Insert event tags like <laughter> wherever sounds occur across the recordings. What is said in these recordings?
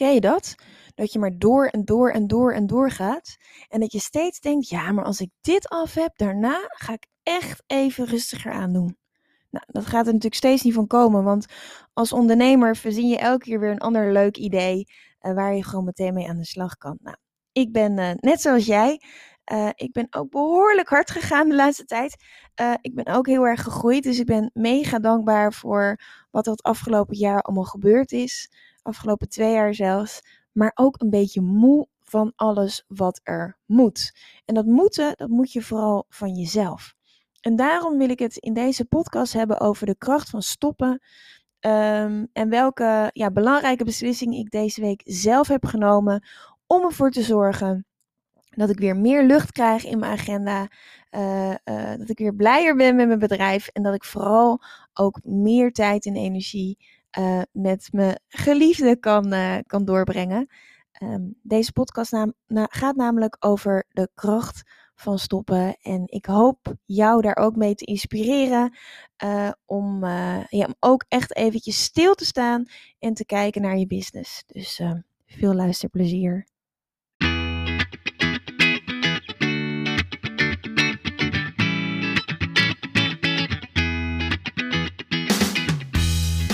Ken je dat? Dat je maar door en door en door en door gaat. En dat je steeds denkt, ja, maar als ik dit af heb, daarna ga ik echt even rustiger aandoen. Nou, dat gaat er natuurlijk steeds niet van komen, want als ondernemer verzin je elke keer weer een ander leuk idee uh, waar je gewoon meteen mee aan de slag kan. Nou, ik ben uh, net zoals jij. Uh, ik ben ook behoorlijk hard gegaan de laatste tijd. ik ben ook heel erg gegroeid, dus ik ben mega dankbaar voor wat er het afgelopen jaar allemaal gebeurd is. Afgelopen twee jaar zelfs. Maar ook een beetje moe van alles wat er moet. En dat moeten, dat moet je vooral van jezelf. En daarom wil ik het in deze podcast hebben over de kracht van stoppen. Um, en welke ja, belangrijke beslissingen ik deze week zelf heb genomen om ervoor te zorgen dat ik weer meer lucht krijg in mijn agenda. Uh, uh, dat ik weer blijer ben met mijn bedrijf. En dat ik vooral ook meer tijd en energie uh, met mijn geliefde kan, kan doorbrengen. Um, deze podcast naam, na, gaat namelijk over de kracht van stoppen. En ik hoop jou daar ook mee te inspireren uh, om, ja, om ook echt eventjes stil te staan en te kijken naar je business. Dus uh, veel luisterplezier.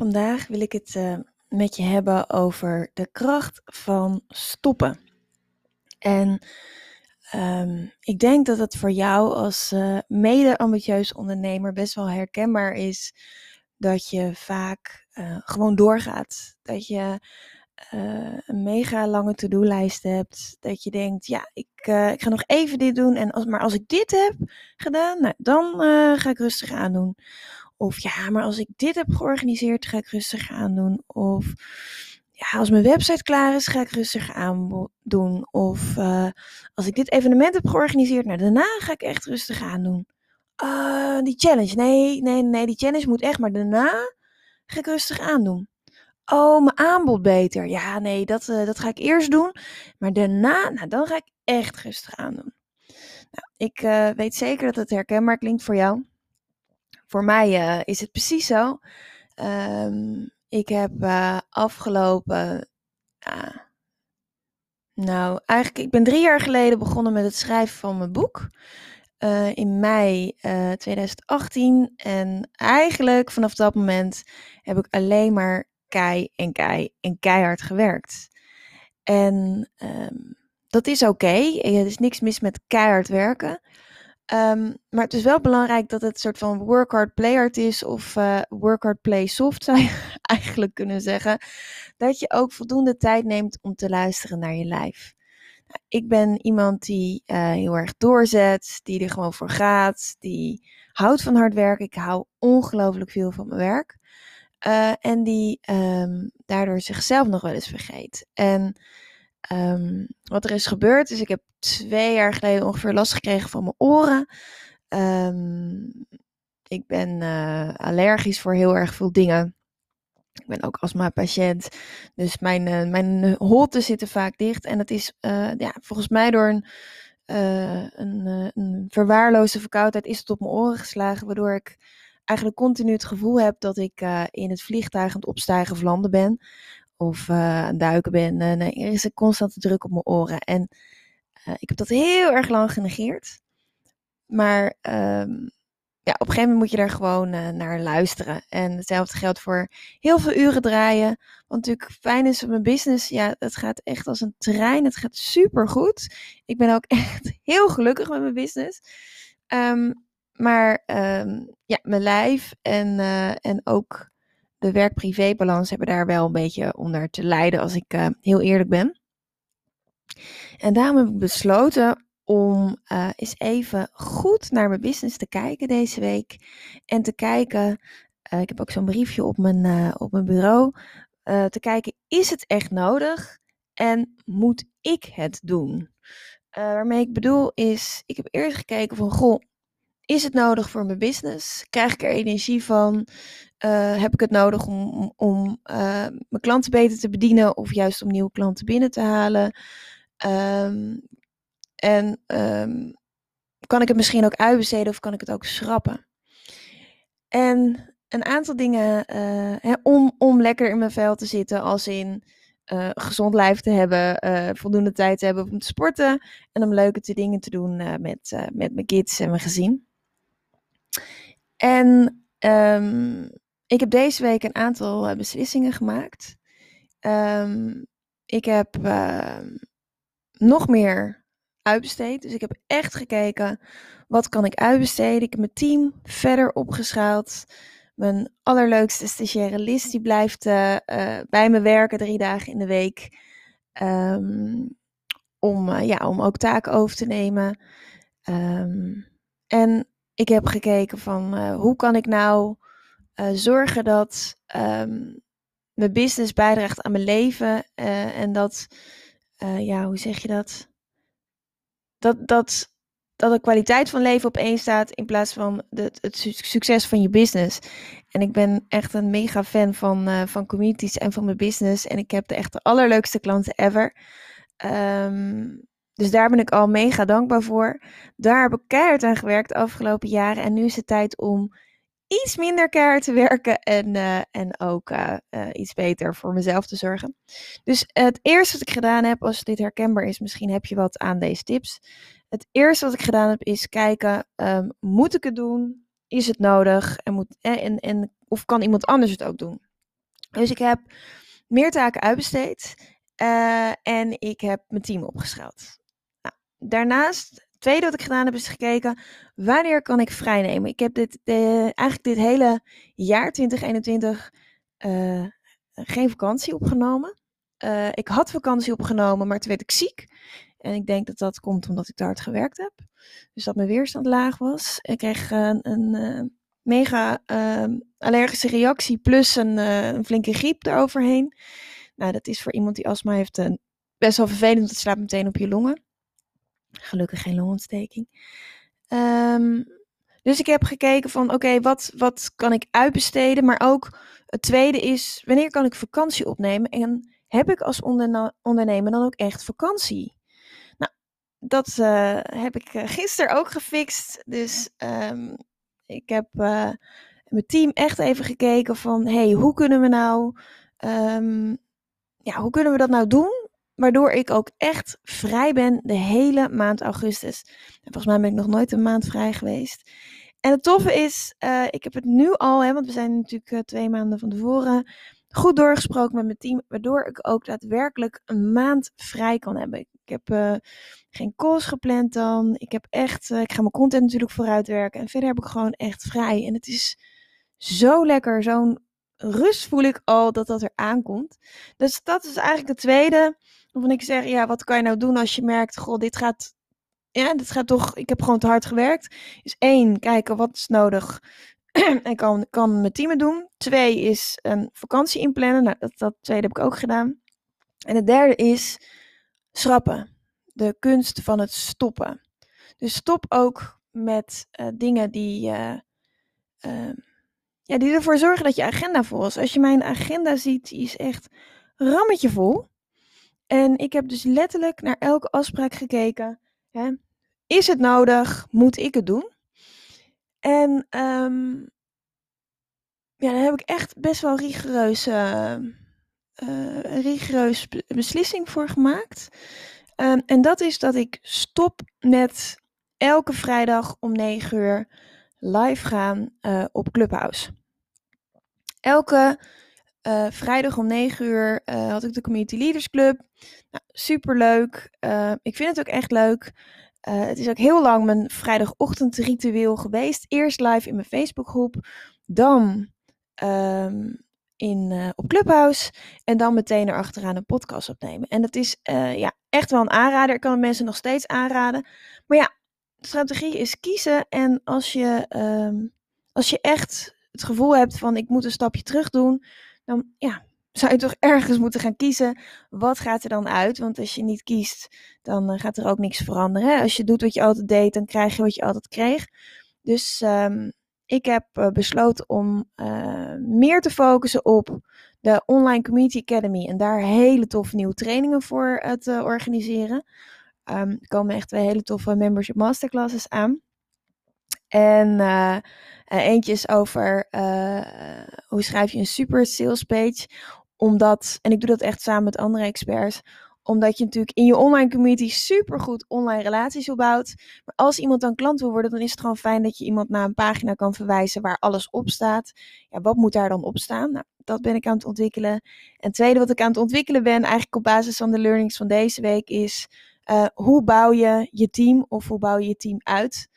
Vandaag wil ik het uh, met je hebben over de kracht van stoppen. En um, ik denk dat het voor jou als uh, mede-ambitieus ondernemer best wel herkenbaar is dat je vaak uh, gewoon doorgaat. Dat je een mega lange to-do-lijst hebt. Dat je denkt, ja, ik, ik ga nog even dit doen. En als, maar als ik dit heb gedaan, nou, dan ga ik rustig aandoen. Of ja, maar als ik dit heb georganiseerd, ga ik rustig aandoen. Of ja, als mijn website klaar is, ga ik rustig aandoen. Of uh, als ik dit evenement heb georganiseerd, nou daarna ga ik echt rustig aandoen. Uh, die challenge, nee, nee, nee, die challenge moet echt, maar daarna ga ik rustig aandoen. Oh, mijn aanbod beter. Ja, nee, dat, uh, dat ga ik eerst doen. Maar daarna, nou, dan ga ik echt rustig aandoen. Nou, ik weet zeker dat het herkenbaar klinkt voor jou voor mij uh, is het precies zo. Um, ik heb uh, afgelopen. Nou, eigenlijk, ik ben drie jaar geleden begonnen met het schrijven van mijn boek. in mei 2018. En eigenlijk vanaf dat moment heb ik alleen maar kei en kei en keihard gewerkt. En um, dat is oké. Er is niks mis met keihard werken. Um, maar het is wel belangrijk dat het een soort van work hard, play hard is. Of uh, work hard, play soft <laughs> zou je eigenlijk kunnen zeggen. Dat je ook voldoende tijd neemt om te luisteren naar je lijf. Nou, ik ben iemand die uh, heel erg doorzet, die er gewoon voor gaat, die houdt van hard werken. Ik hou ongelooflijk veel van mijn werk. Uh, en die um, daardoor zichzelf nog wel eens vergeet. En Um, wat er is gebeurd is, ik heb twee jaar geleden ongeveer last gekregen van mijn oren. Um, ik ben uh, allergisch voor heel erg veel dingen. Ik ben ook astma-patiënt. Dus mijn, uh, mijn holten zitten vaak dicht. En dat is uh, ja, volgens mij door een, een, een verwaarloosde verkoudheid is het op mijn oren geslagen. Waardoor ik eigenlijk continu het gevoel heb dat ik in het vliegtuig aan het opstijgen of landen ben of aan duiken ben. Nee, er is een constante druk op mijn oren. En uh, ik heb dat heel erg lang genegeerd. Maar um, ja, op een gegeven moment moet je daar gewoon naar luisteren. En hetzelfde geldt voor heel veel uren draaien. Want natuurlijk fijn is mijn business. Ja, het gaat echt als een trein. Het gaat super goed. Ik ben ook <laughs> echt heel gelukkig met mijn business. Um, maar um, ja, mijn lijf en, en ook de werk-privé-balans hebben daar wel een beetje onder te lijden, als ik uh, heel eerlijk ben. En daarom heb ik besloten om uh, eens even goed naar mijn business te kijken deze week. En te kijken, uh, ik heb ook zo'n briefje op mijn, op mijn bureau. te kijken, is het echt nodig? En moet ik het doen? waarmee ik bedoel is, ik heb eerst gekeken van, goh, is het nodig voor mijn business? Krijg ik er energie van? heb ik het nodig om, om mijn klanten beter te bedienen of juist om nieuwe klanten binnen te halen? Um, en um, kan ik het misschien ook uitbesteden of kan ik het ook schrappen? En een aantal dingen uh, om, om lekker in mijn vel te zitten, als in gezond lijf te hebben, voldoende tijd te hebben om te sporten en om leuke dingen te doen met, met mijn kids en mijn gezin. En um, ik heb deze week een aantal beslissingen gemaakt. Um, ik heb nog meer uitbesteed. Dus ik heb echt gekeken, wat kan ik uitbesteden? Ik heb mijn team verder opgeschaald. Mijn allerleukste stagiaire Liz, die blijft uh, bij me werken drie dagen in de week. Om, ja, om ook taken over te nemen. En ik heb gekeken van hoe kan ik nou zorgen dat um, mijn business bijdraagt aan mijn leven. en dat, ja, hoe zeg je dat? dat, dat, dat de kwaliteit van leven op één staat in plaats van de, het succes van je business. En ik ben echt een mega fan van, van communities en van mijn business. En ik heb de echt de allerleukste klanten ever. Um, dus daar ben ik al mega dankbaar voor. Daar heb ik keihard aan gewerkt de afgelopen jaren. En nu is het tijd om iets minder keihard te werken en, uh, en ook uh, uh, iets beter voor mezelf te zorgen. Dus het eerste wat ik gedaan heb, als dit herkenbaar is, misschien heb je wat aan deze tips. Het eerste wat ik gedaan heb is kijken, um, moet ik het doen? Is het nodig? En, moet, en, en, of kan iemand anders het ook doen? Dus ik heb meer taken uitbesteed en ik heb mijn team opgeschaald. Daarnaast tweede wat ik gedaan heb is gekeken, wanneer kan ik vrij nemen? Ik heb dit, eigenlijk dit hele jaar 2021 uh, eh, geen vakantie opgenomen. Uh, ik had vakantie opgenomen, maar toen werd ik ziek. En ik denk dat dat komt omdat ik te hard gewerkt heb. Dus dat mijn weerstand laag was. Ik kreeg uh, een uh, mega ehm, allergische reactie plus een, een, flinke griep eroverheen. Nou, dat is voor iemand die astma heeft best wel vervelend, want het slaat meteen op je longen. Gelukkig geen longontsteking. Um, dus ik heb gekeken van oké, wat, wat kan ik uitbesteden? Maar ook het tweede is, wanneer kan ik vakantie opnemen? En heb ik als ondernemer dan ook echt vakantie? Nou, dat uh, heb ik uh, gisteren ook gefixt. Dus um, ik heb uh, mijn team echt even gekeken van hey, hoe kunnen we nou... Um, ja, hoe kunnen we dat nou doen? Waardoor ik ook echt vrij ben de hele maand augustus. En volgens mij ben ik nog nooit een maand vrij geweest. En het toffe is, uh, ik heb het nu al, hè, want we zijn natuurlijk uh, twee maanden van tevoren, goed doorgesproken met mijn team. Waardoor ik ook daadwerkelijk een maand vrij kan hebben. Ik heb uh, geen calls gepland dan. Ik heb echt, ik ga mijn content natuurlijk vooruitwerken. En verder heb ik gewoon echt vrij. En het is zo lekker, zo'n rust voel ik al dat dat er aankomt. Dus dat is eigenlijk de tweede. Waarvan ik zeg, ja, wat kan je nou doen als je merkt, goh, dit gaat, ja, dit gaat toch, ik heb gewoon te hard gewerkt. Is één, kijken wat is nodig <clears throat> en kan, kan mijn team doen. Twee is een vakantie inplannen. Nou, dat, dat tweede heb ik ook gedaan. En het derde is schrappen. De kunst van het stoppen. Dus stop ook met uh, dingen die, uh, uh, ja, die ervoor zorgen dat je agenda vol is. Als je mijn agenda ziet, die is echt rammetje vol. En ik heb dus letterlijk naar elke afspraak gekeken. Hè? Is het nodig? Moet ik het doen? En um, ja, daar heb ik echt best wel rigoureus, uh, rigoureus beslissing voor gemaakt. Um, en dat is dat ik stop met elke vrijdag om 9 uur live gaan uh, op Clubhouse. Elke uh, vrijdag om 9 uur uh, had ik de Community Leaders Club. Nou, Super leuk. Uh, ik vind het ook echt leuk. het is ook heel lang mijn vrijdagochtendritueel geweest. Eerst live in mijn Facebookgroep. Dan um, in, op Clubhouse en dan meteen erachteraan een podcast opnemen. En dat is ja, echt wel een aanrader. Ik kan het mensen nog steeds aanraden. Maar ja, strategie is kiezen. En als je, ehm, als je echt het gevoel hebt van ik moet een stapje terug doen, dan ja, zou je toch <laughs> ergens moeten gaan kiezen. Wat gaat er dan uit? Want als je niet kiest, dan gaat er ook niks veranderen. Als je doet wat je altijd deed, dan krijg je wat je altijd kreeg. Dus um, ik heb uh, besloten om uh, meer te focussen op de Online Community Academy en daar hele toffe nieuwe trainingen voor te organiseren. Um, er komen echt twee hele toffe membership masterclasses aan. En eentje is over hoe schrijf je een super sales page. Omdat, en ik doe dat echt samen met andere experts, omdat je natuurlijk in je online community supergoed online relaties opbouwt. Maar als iemand dan klant wil worden, dan is het gewoon fijn dat je iemand naar een pagina kan verwijzen waar alles op staat. Ja, wat moet daar dan op staan? Nou, dat ben ik aan het ontwikkelen. En het tweede wat ik aan het ontwikkelen ben, eigenlijk op basis van de learnings van deze week, is uh, hoe bouw je je team of hoe bouw je je team uit?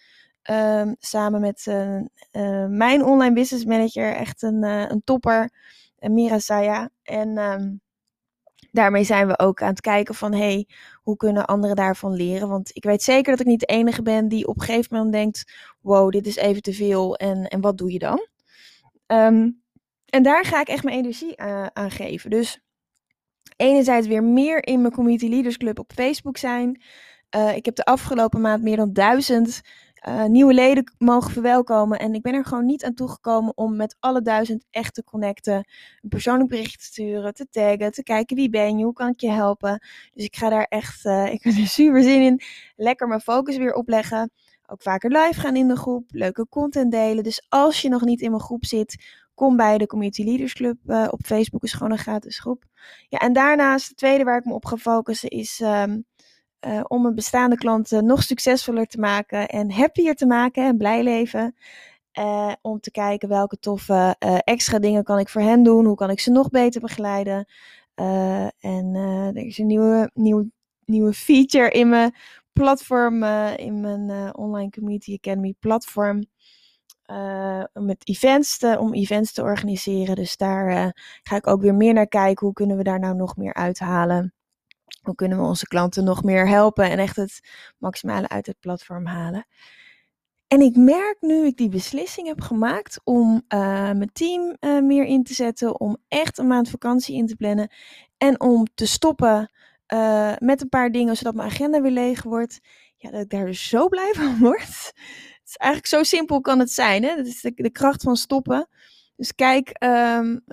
Um, samen met uh, uh, mijn online business manager, echt een, een topper, Mira Saya. En um, daarmee zijn we ook aan het kijken van hey, hoe kunnen anderen daarvan leren? Want ik weet zeker dat ik niet de enige ben die op een gegeven moment denkt: wow, dit is even te veel en, en wat doe je dan? Um, en daar ga ik echt mijn energie aan geven. Dus enerzijds weer meer in mijn Community Leaders Club op Facebook zijn. Ik heb de afgelopen maand meer dan duizend uh, nieuwe leden mogen verwelkomen. En ik ben er gewoon niet aan toegekomen om met alle duizend echt te connecten. Een persoonlijk bericht te sturen, te taggen, te kijken wie ben je, hoe kan ik je helpen. Dus ik ga daar echt, uh, ik heb er <laughs> super zin in, lekker mijn focus weer opleggen. Ook vaker live gaan in de groep, leuke content delen. Dus als je nog niet in mijn groep zit, kom bij de Community Leaders Club uh, op Facebook. is gewoon een gratis groep. Ja, en daarnaast, het tweede waar ik me op ga focussen is... Um, uh, om mijn bestaande klanten nog succesvoller te maken en happier te maken en blij leven. Uh, om te kijken welke toffe extra dingen kan ik voor hen doen. Hoe kan ik ze nog beter begeleiden. en er is een nieuwe, nieuwe, nieuwe feature in mijn platform, in mijn Online Community Academy platform. met events om events te organiseren. Dus daar ga ik ook weer meer naar kijken. Hoe kunnen we daar nou nog meer uithalen? Hoe kunnen we onze klanten nog meer helpen en echt het maximale uit het platform halen? En ik merk nu ik die beslissing heb gemaakt om uh, mijn team uh, meer in te zetten, om echt een maand vakantie in te plannen en om te stoppen uh, met een paar dingen zodat mijn agenda weer leeg wordt. Ja, dat ik daar dus zo blij van <laughs> word. Het is eigenlijk zo simpel kan het zijn. Hè? Dat is de kracht van stoppen. Dus kijk um,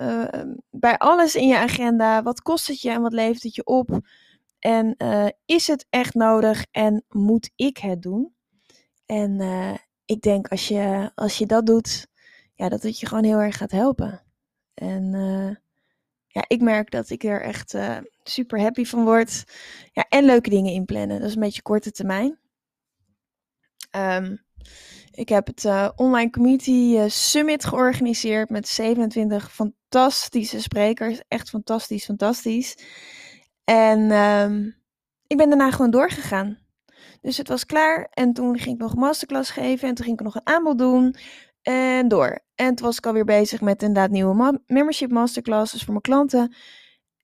bij alles in je agenda. Wat kost het je en wat levert het je op? En uh, is het echt nodig en moet ik het doen? En uh, ik denk als je, als je dat doet, ja, dat het je gewoon heel erg gaat helpen. En uh, ja, ik merk dat ik er echt super happy van word. Ja, en leuke dingen inplannen. Dat is een beetje korte termijn. Um, ik heb het Online Community Summit georganiseerd met 27 fantastische sprekers. Echt fantastisch, fantastisch. En um, ik ben daarna gewoon doorgegaan. Dus het was klaar en toen ging ik nog een masterclass geven en toen ging ik nog een aanbod doen en door. En toen was ik alweer bezig met inderdaad nieuwe membership masterclasses voor mijn klanten.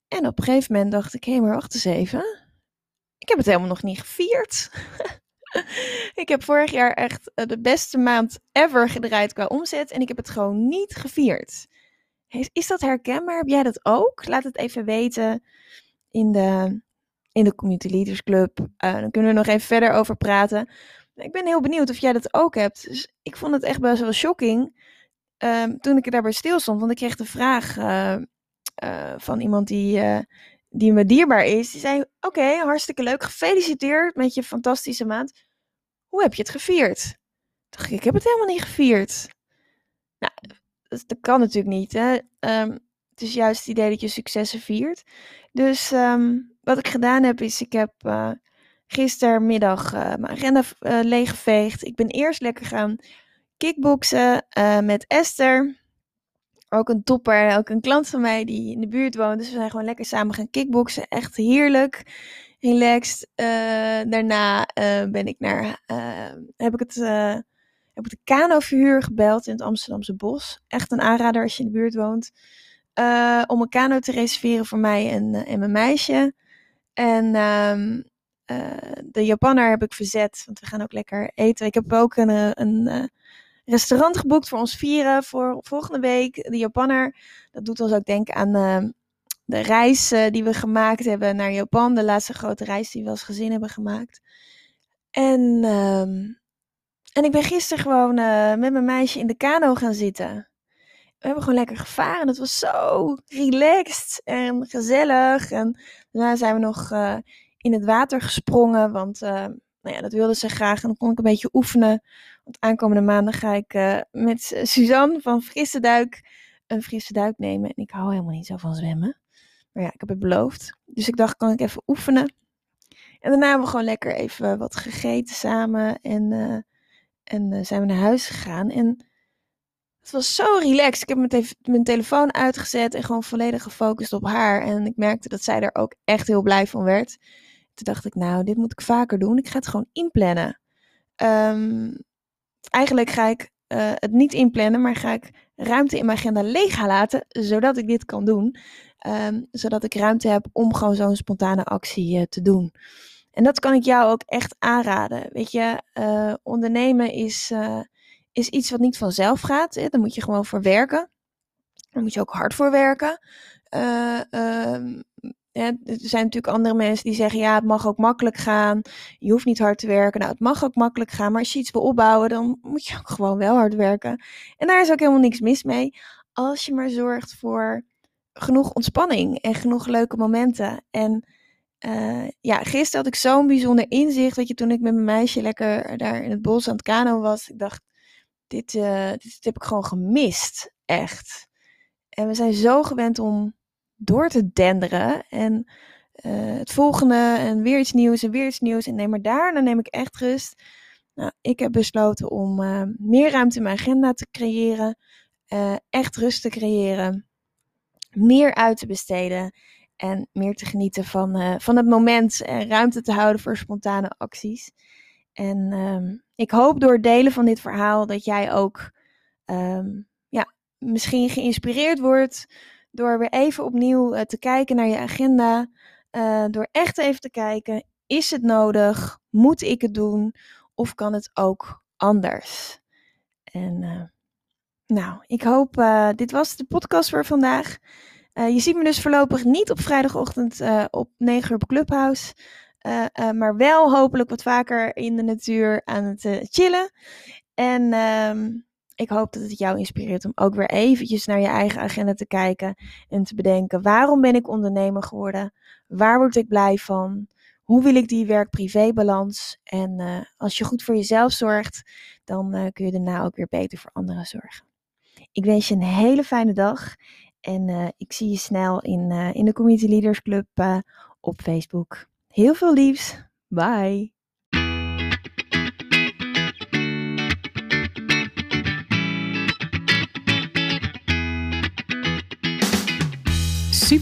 En op een gegeven moment dacht ik, hé maar wacht eens even. Ik heb het helemaal nog niet gevierd. <laughs> <laughs> ik heb vorig jaar echt eh, de beste maand ever gedraaid qua omzet en ik heb het gewoon niet gevierd. Is dat herkenbaar? Heb jij dat ook? Laat het even weten in de, in de Community Leaders Club. Uh, dan kunnen we nog even verder over praten. Ik ben heel benieuwd of jij dat ook hebt. Dus ik vond het echt best wel shocking um, toen ik er daarbij stil stond. Want ik kreeg de vraag uh, van iemand die, die me dierbaar is. Die zei, oké, hartstikke leuk. Gefeliciteerd met je fantastische maand. Hoe heb je het gevierd? Dacht ik, ik heb het helemaal niet gevierd. Nou, dat, kan natuurlijk niet. Hè? Um, het is juist het idee dat je successen viert. Dus um, wat ik gedaan heb, is ik heb uh, gistermiddag uh, mijn agenda uh, leeggeveegd. Ik ben eerst lekker gaan kickboksen met Esther. Ook een topper, ook een klant van mij die in de buurt woont. Dus we zijn gewoon lekker samen gaan kickboksen. Echt heerlijk, relaxed. daarna ben ik naar, heb ik het heb ik de kano-verhuur gebeld in het Amsterdamse bos. Echt een aanrader als je in de buurt woont. eh, om een kano te reserveren voor mij en, eh, en mijn meisje. En ehm, eh, de Japanner heb ik verzet, want we gaan ook lekker eten. Ik heb ook een, eh, een eh, restaurant geboekt voor ons vieren voor volgende week. De Japanner, dat doet ons ook denken aan ehm, de reis eh, die we gemaakt hebben naar Japan. De laatste grote reis die we als gezin hebben gemaakt. En, ehm, en ik ben gisteren gewoon eh, met mijn meisje in de kano gaan zitten. We hebben gewoon lekker gevaren. Het was zo relaxed en gezellig. En daarna zijn we nog eh, in het water gesprongen. Want eh, nou ja, dat wilde ze graag. En dan kon ik een beetje oefenen. Aankomende maanden ga ik eh, met Suzanne van Frisse Duik een frisse duik nemen. En ik hou helemaal niet zo van zwemmen. Maar ja, ik heb het beloofd. Dus ik dacht, kan ik even oefenen. En daarna hebben we gewoon lekker even wat gegeten samen. En, eh, en eh, zijn we naar huis gegaan. En het was zo relaxed. Ik heb mijn, mijn telefoon uitgezet en gewoon volledig gefocust op haar. En ik merkte dat zij er ook echt heel blij van werd. Toen dacht ik, nou, dit moet ik vaker doen. Ik ga het gewoon inplannen. Ehm, eigenlijk ga ik eh, het niet inplannen, maar ga ik ruimte in mijn agenda leeg laten, zodat ik dit kan doen. Ehm, zodat ik ruimte heb om gewoon zo'n spontane actie eh, te doen. En dat kan ik jou ook echt aanraden. Weet je, eh, ondernemen is, is iets wat niet vanzelf gaat. Hè? Daar moet je gewoon voor werken. Daar moet je ook hard voor werken. Eh, ehm, er zijn natuurlijk andere mensen die zeggen: ja, het mag ook makkelijk gaan. Je hoeft niet hard te werken. Nou, het mag ook makkelijk gaan. Maar als je iets wil opbouwen, dan moet je ook gewoon wel hard werken. En daar is ook helemaal niks mis mee. Als je maar zorgt voor genoeg ontspanning en genoeg leuke momenten. En eh, ja, gisteren had ik zo'n bijzonder inzicht. Weet je, toen ik met mijn meisje lekker daar in het bos aan het kano was. Ik dacht, dit, eh, dit, dit heb ik gewoon gemist. Echt. En we zijn zo gewend om door te denderen. En eh, het volgende en weer iets nieuws en weer iets nieuws. En nee, maar daarna neem ik echt rust. Nou, ik heb besloten om eh, meer ruimte in mijn agenda te creëren. eh, echt rust te creëren. Meer uit te besteden. En meer te genieten van, van het moment. En ruimte te houden voor spontane acties. En ehm, ik hoop door delen van dit verhaal dat jij ook ehm, ja, misschien geïnspireerd wordt. Door weer even opnieuw eh, te kijken naar je agenda. eh, door echt even te kijken: is het nodig? Moet ik het doen? Of kan het ook anders? En eh, nou, ik hoop, dit was de podcast voor vandaag. Je ziet me dus voorlopig niet op vrijdagochtend op 9 uur op Clubhouse. maar wel hopelijk wat vaker in de natuur aan het chillen. En ehm, ik hoop dat het jou inspireert om ook weer eventjes naar je eigen agenda te kijken. En te bedenken, waarom ben ik ondernemer geworden? Waar word ik blij van? Hoe wil ik die werk-privé-balans? En eh, als je goed voor jezelf zorgt, dan eh, kun je daarna ook weer beter voor anderen zorgen. Ik wens je een hele fijne dag. En eh, ik zie je snel in, in de Community Leaders Club op Facebook. Heel veel liefs. Bye.